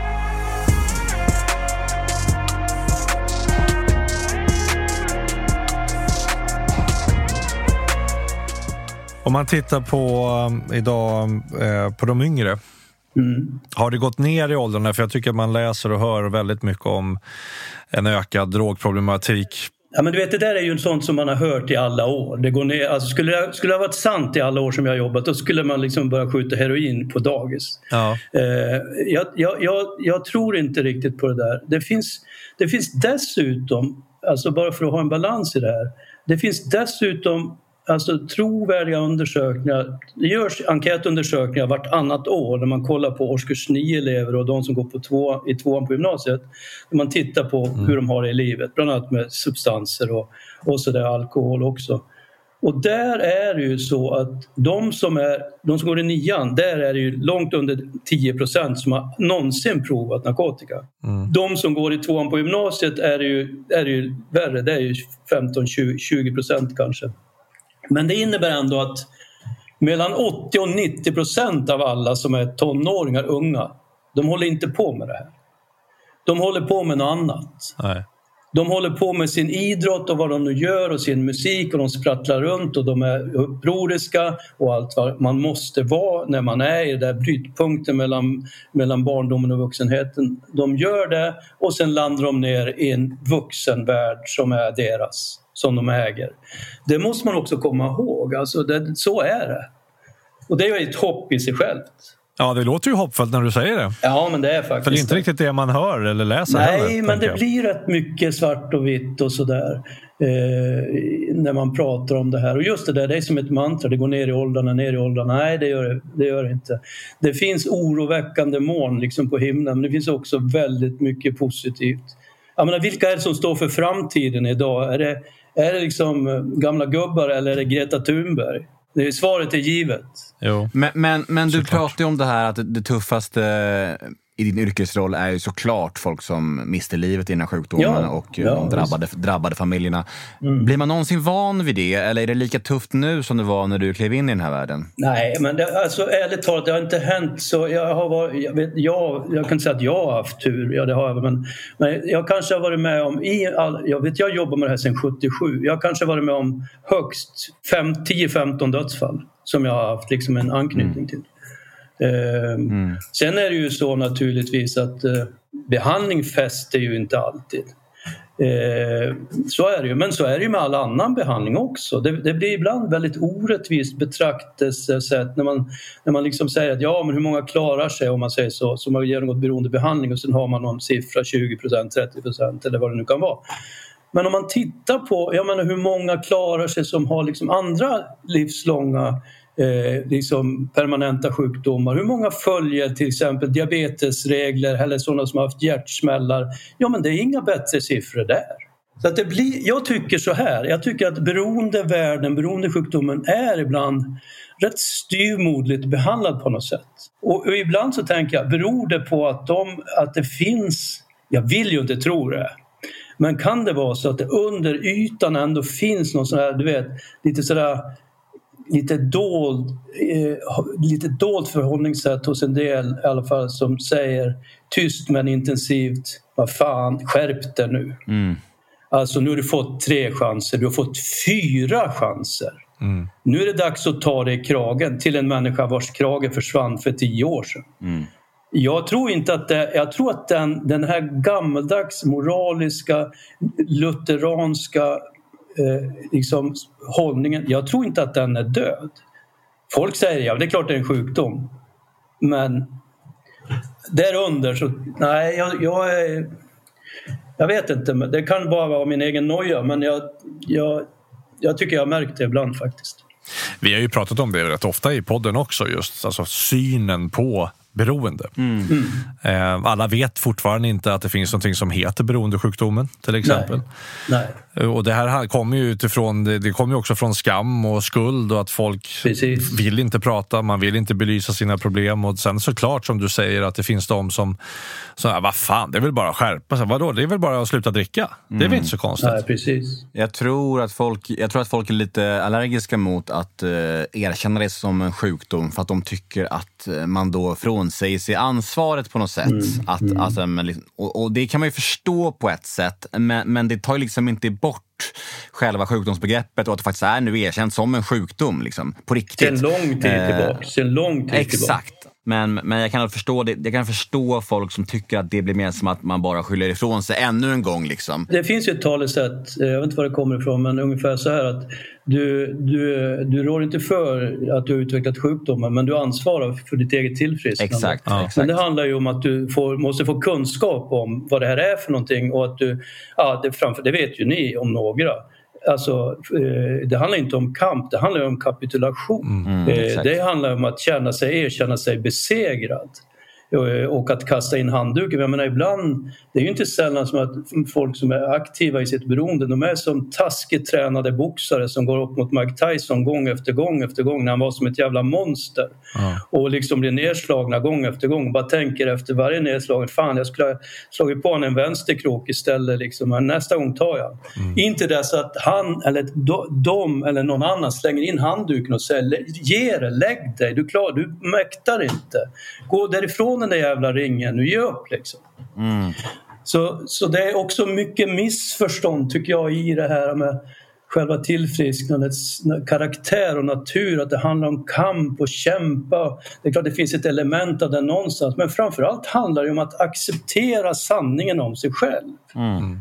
Om man tittar på eh, idag eh, på de yngre. Mm. Har det gått ner i åldrarna? För jag tycker att man läser och hör väldigt mycket om en ökad drogproblematik. Ja, men du vet, det där är ju sånt som man har hört i alla år. Det går ner, alltså skulle, det, skulle det ha varit sant i alla år som jag har jobbat då skulle man liksom börja skjuta heroin på dagis. Ja. Eh, jag, jag, jag, jag, tror inte riktigt på det där. Det finns, det finns dessutom, alltså bara för att ha en balans i det här, det finns dessutom alltså trovärdiga undersökningar. Det görs enkätundersökningar vartannat år när man kollar på årskurs 9-elever och de som går på två, i tvåan på gymnasiet. man tittar på mm. hur de har det i livet, bland annat med substanser och, och så där, alkohol också. Och där är det ju så att de som, är, de som går i nian, där är det ju långt under 10 procent som har någonsin provat narkotika. Mm. De som går i tvåan på gymnasiet är det ju, är det ju värre, det är ju 15-20 procent kanske. Men det innebär ändå att mellan 80 och 90 procent av alla som är tonåringar, unga, de håller inte på med det här. De håller på med något annat. Nej. De håller på med sin idrott och vad de nu gör och sin musik och de sprattlar runt och de är upproriska och allt vad man måste vara när man är i den där brytpunkten mellan, mellan barndomen och vuxenheten. De gör det och sen landar de ner i en vuxenvärld som är deras som de äger. Det måste man också komma ihåg, alltså det, så är det. Och det är ett hopp i sig självt. Ja, det låter ju hoppfullt när du säger det. Ja, men det är faktiskt För det är inte riktigt det man hör eller läser Nej, heller, men det jag. blir rätt mycket svart och vitt och sådär eh, när man pratar om det här. Och just det där, det är som ett mantra, det går ner i åldrarna, ner i åldrarna. Nej, det gör det, det, gör det inte. Det finns oroväckande moln liksom på himlen, men det finns också väldigt mycket positivt. Jag menar, vilka är det som står för framtiden idag? Är det är det liksom eh, gamla gubbar eller är det Greta Thunberg? Det svaret är givet. Jo. Men, men, men du pratar ju om det här att det tuffaste i din yrkesroll är ju såklart folk som mister livet i den här sjukdomen ja, och ja, de drabbade, drabbade familjerna. Mm. Blir man någonsin van vid det eller är det lika tufft nu som det var när du klev in i den här världen? Nej, men det, alltså, ärligt talat, det har inte hänt så. Jag, har varit, jag, vet, jag, jag kan inte säga att jag har haft tur, ja det har jag, men, men jag kanske har varit med om, i all, jag vet jag jobbar med det här sedan 77, jag har kanske varit med om högst 10-15 dödsfall som jag har haft liksom en anknytning mm. till. Ehm, mm. Sen är det ju så naturligtvis att eh, behandling fäster ju inte alltid. Eh, så är det ju, men så är det ju med all annan behandling också. Det, det blir ibland väldigt orättvist betraktelsesätt när man, när man liksom säger att ja, men hur många klarar sig om man säger så, som har genomgått beroendebehandling och sen har man någon siffra 20% 30% eller vad det nu kan vara. Men om man tittar på jag menar, hur många klarar sig som har liksom andra livslånga eh, liksom permanenta sjukdomar. Hur många följer till exempel diabetesregler eller sådana som har haft hjärtsmällar? Ja, men det är inga bättre siffror där. Så att det blir, jag tycker så här, jag tycker att beroendevärlden, beroendesjukdomen är ibland rätt styrmodligt behandlad på något sätt. Och, och, ibland så tänker jag, beror det på att, de, att det finns, jag vill ju inte tro det, men kan det vara så att det under ytan ändå finns någon sån här, du vet, lite sådär lite dold, eh, lite dolt förhållningssätt hos en del i alla fall som säger tyst men intensivt, vad fan, skärp dig nu. Mm. Alltså nu har du fått tre chanser, du har fått fyra chanser. Mm. Nu är det dags att ta dig i kragen till en människa vars krage försvann för tio år sedan. Mm. Jag tror inte att det, jag tror att den, den här gammaldags moraliska lutheranska eh, liksom, hållningen, jag tror inte att den är död. Folk säger ja, det är klart det är en sjukdom. Men därunder så, nej, jag, jag är jag vet inte, det kan bara vara min egen noja men jag, jag, jag tycker jag har märkt det ibland faktiskt. Vi har ju pratat om det rätt ofta i podden också, just alltså synen på beroende. Mm. Mm. Alla vet fortfarande inte att det finns något som heter beroendesjukdomen till exempel. Nej. Nej. Och det här kommer ju utifrån, det kommer ju också från skam och skuld och att folk Precis. vill inte prata, man vill inte belysa sina problem och sen såklart som du säger att det finns de som, som vad fan, det är väl bara att skärpa sig. Vadå, det är väl bara att sluta dricka? Mm. Det är väl inte så konstigt? Nej, precis. Jag tror, att folk, jag tror att folk är lite allergiska mot att uh, erkänna det som en sjukdom för att de tycker att uh, man då frånsäger sig ansvaret på något sätt. Mm. Att, mm. Alltså, men, liksom, och, och, det kan man ju förstå på ett sätt, men, men det tar liksom inte bort själva sjukdomsbegreppet och att det faktiskt är nu erkänt som en sjukdom. Liksom, på riktigt. Sen lång tid eh, tillbaka. Sen lång tid exakt. Tillbaka. Men, men jag, kan förstå det, jag kan förstå folk som tycker att det blir mer som att man bara skyller ifrån sig ännu en gång. Liksom. Det finns ju ett talesätt, jag vet inte var det kommer ifrån, men ungefär så här att du, du, du rår inte för att du har utvecklat sjukdomen men du ansvarar för ditt eget tillfrisknande. Exakt, ja. Men det handlar ju om att du får, måste få kunskap om vad det här är för någonting och att du, ja, det, framför, det vet ju ni om några, Alltså, eh, det handlar inte om kamp, det handlar om kapitulation. Mm, mm det handlar om att känna sig, erkänna sig besegrad. Eh, och att kasta in handduken. Jag menar ibland, det är ju inte sällan som att folk som är aktiva i sitt beroende, de är som taskigt tränade boxare som går upp mot Mike Tyson gång efter gång efter gång när han var som ett jävla monster. Mm. Och liksom blir nedslagna gång efter gång. Bara tänker efter varje nedslag, fan jag skulle ha slagit på honom en vänsterkrok istället. Liksom. Men nästa gång tar jag. Mm. Inte det så att han eller de eller någon annan slänger in handduken och säger ge det, lägg dig, du, klar, du mäktar inte. Gå därifrån den där jävla ringen, nu ge upp liksom. Mm. Så, så det är också mycket missförstånd tycker jag i det här med själva tillfrisknandets karaktär och natur, att det handlar om kamp och kämpa. Det är klart det finns ett element av det någonstans men framförallt handlar det om att acceptera sanningen om sig själv. Mm.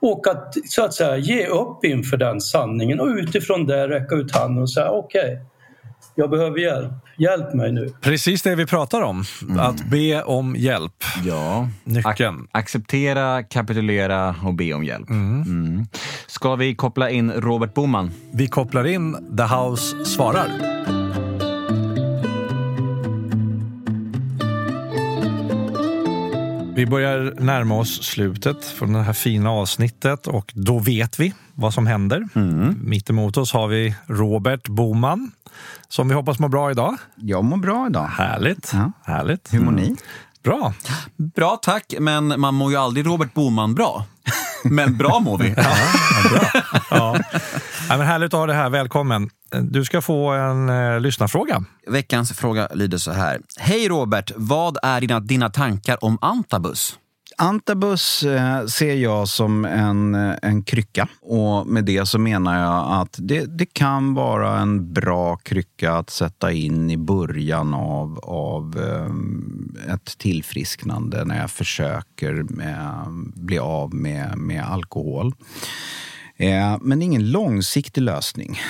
Och att så att säga ge upp inför den sanningen och utifrån det räcka ut handen och säga okej, okay, jag behöver hjälp. Hjälp mig nu. Precis det vi pratar om. Mm. Att be om hjälp. Ja. Nyckeln. Ac acceptera, kapitulera och be om hjälp. Mm. Mm. Ska vi koppla in Robert Boman? Vi kopplar in The House svarar. Vi börjar närma oss slutet från det här fina avsnittet och då vet vi vad som händer. Mm. Mitt emot oss har vi Robert Boman som vi hoppas mår bra idag. Jag mår bra idag. Härligt. Ja. Härligt. Hur mår ni? Mm. Bra. Bra tack, men man mår ju aldrig Robert Boman bra. Men bra mår vi. *laughs* ja, bra. Ja. Ja, men härligt att ha dig här. Välkommen. Du ska få en eh, lyssnarfråga. Veckans fråga lyder så här. Hej Robert, vad är dina, dina tankar om antabus? Antabus eh, ser jag som en, eh, en krycka. Och med det så menar jag att det, det kan vara en bra krycka att sätta in i början av, av eh, ett tillfrisknande när jag försöker med, bli av med, med alkohol. Eh, men ingen långsiktig lösning.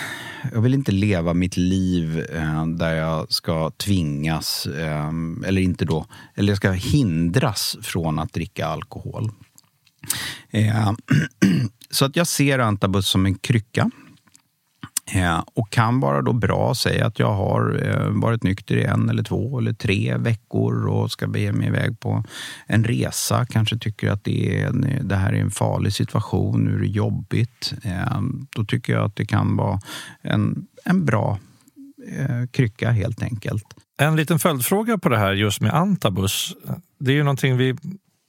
Jag vill inte leva mitt liv eh, där jag ska tvingas, eh, eller inte då, eller jag ska hindras från att dricka alkohol. Eh, *clears throat* så att jag ser antabus som en krycka. Och kan vara då bra, säg att jag har eh, varit nykter i en eller två eller tre veckor och ska bege mig iväg på en resa. Kanske tycker att det, är en, det här är en farlig situation, nu är det jobbigt. Eh, då tycker jag att det kan vara en, en bra eh, krycka helt enkelt. En liten följdfråga på det här just med antabus. Det är ju någonting vi,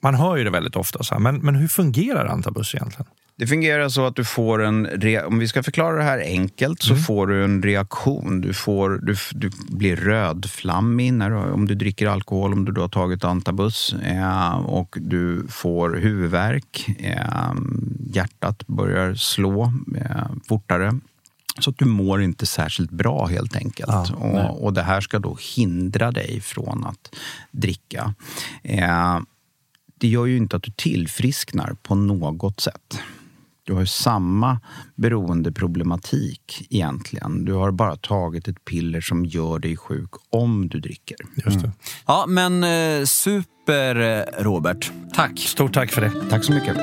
man hör ju det väldigt ofta, så här, men, men hur fungerar antabus egentligen? Det fungerar så att du får en... Om vi ska förklara det här enkelt så mm. får du en reaktion. Du, får, du, du blir rödflammig när, om du dricker alkohol, om du då har tagit antabus. Eh, och du får huvudvärk. Eh, hjärtat börjar slå eh, fortare. Så att du mår inte särskilt bra helt enkelt. Ja, och, och, det här ska då hindra dig från att dricka. Eh, det gör ju inte att du tillfrisknar på något sätt. Du har samma beroendeproblematik egentligen. Du har bara tagit ett piller som gör dig sjuk om du dricker. Just. Mm. Ja, men eh, super eh, Robert. Tack. Stort tack för det. Tack så mycket.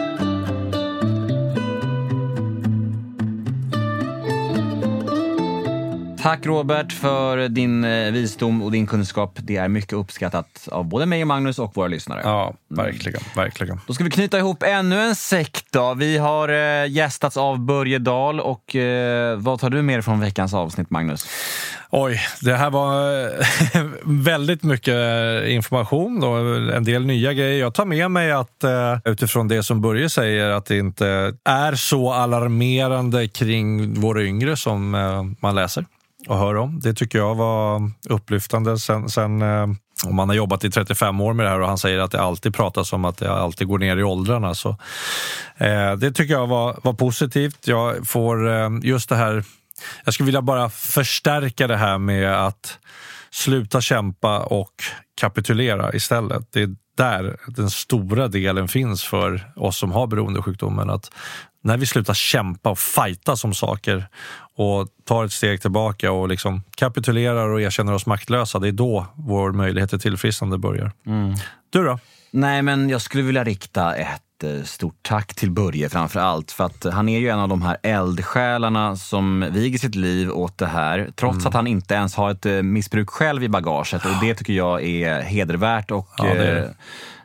Tack Robert för din eh, visdom och din kunskap. Det är mycket uppskattat av både mig och Magnus och våra lyssnare. Ja, verkligen. Verkligen. Då ska vi knyta ihop ännu en sekt. Då. Vi har eh, gästats av Börje Dahl och eh, vad tar du med dig från veckans avsnitt, Magnus? Oj, det här var *laughs* väldigt mycket information och en del nya grejer. Jag tar med mig att utifrån det som Börje säger att det inte är så alarmerande kring våra yngre som man läser att höra om. Det tycker jag var upplyftande. Sen, sen eh, om man har jobbat i 35 år med det här och han säger att det alltid pratas om att det alltid går ner i åldrarna. Så, eh, det tycker jag var, var positivt. Jag får eh, just det här, jag skulle vilja bara förstärka det här med att sluta kämpa och kapitulera istället. Det är där den stora delen finns för oss som har beroendesjukdomen. Att när vi slutar kämpa och fighta som saker och tar ett steg tillbaka och liksom kapitulerar och erkänner oss maktlösa, det är då vår möjlighet till tillfrisknande börjar. Mm. Du då? Nej, men jag skulle vilja rikta ett eh, stort tack till Börje framför allt. För att han är ju en av de här eldsjälarna som viger sitt liv åt det här. Trots mm. att han inte ens har ett eh, missbruk själv i bagaget. Och det tycker jag är hedervärt. Och, ja, det är det.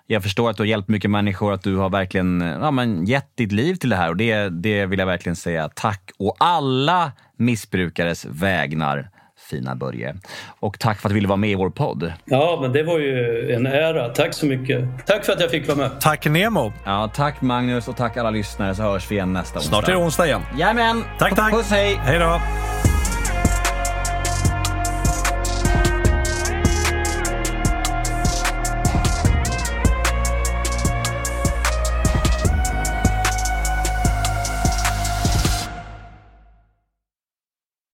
Eh, jag förstår att du har hjälpt mycket människor, att du har verkligen ja, men gett ditt liv till det här och det, det vill jag verkligen säga tack. Och alla missbrukares vägnar, fina Börje. Och tack för att du ville vara med i vår podd. Ja, men det var ju en ära. Tack så mycket. Tack för att jag fick vara med. Tack Nemo. Ja, tack Magnus och tack alla lyssnare så hörs vi igen nästa onsdag. Snart är det onsdag igen. Jajamän. Tack, tack. Puss, hej. Hej då.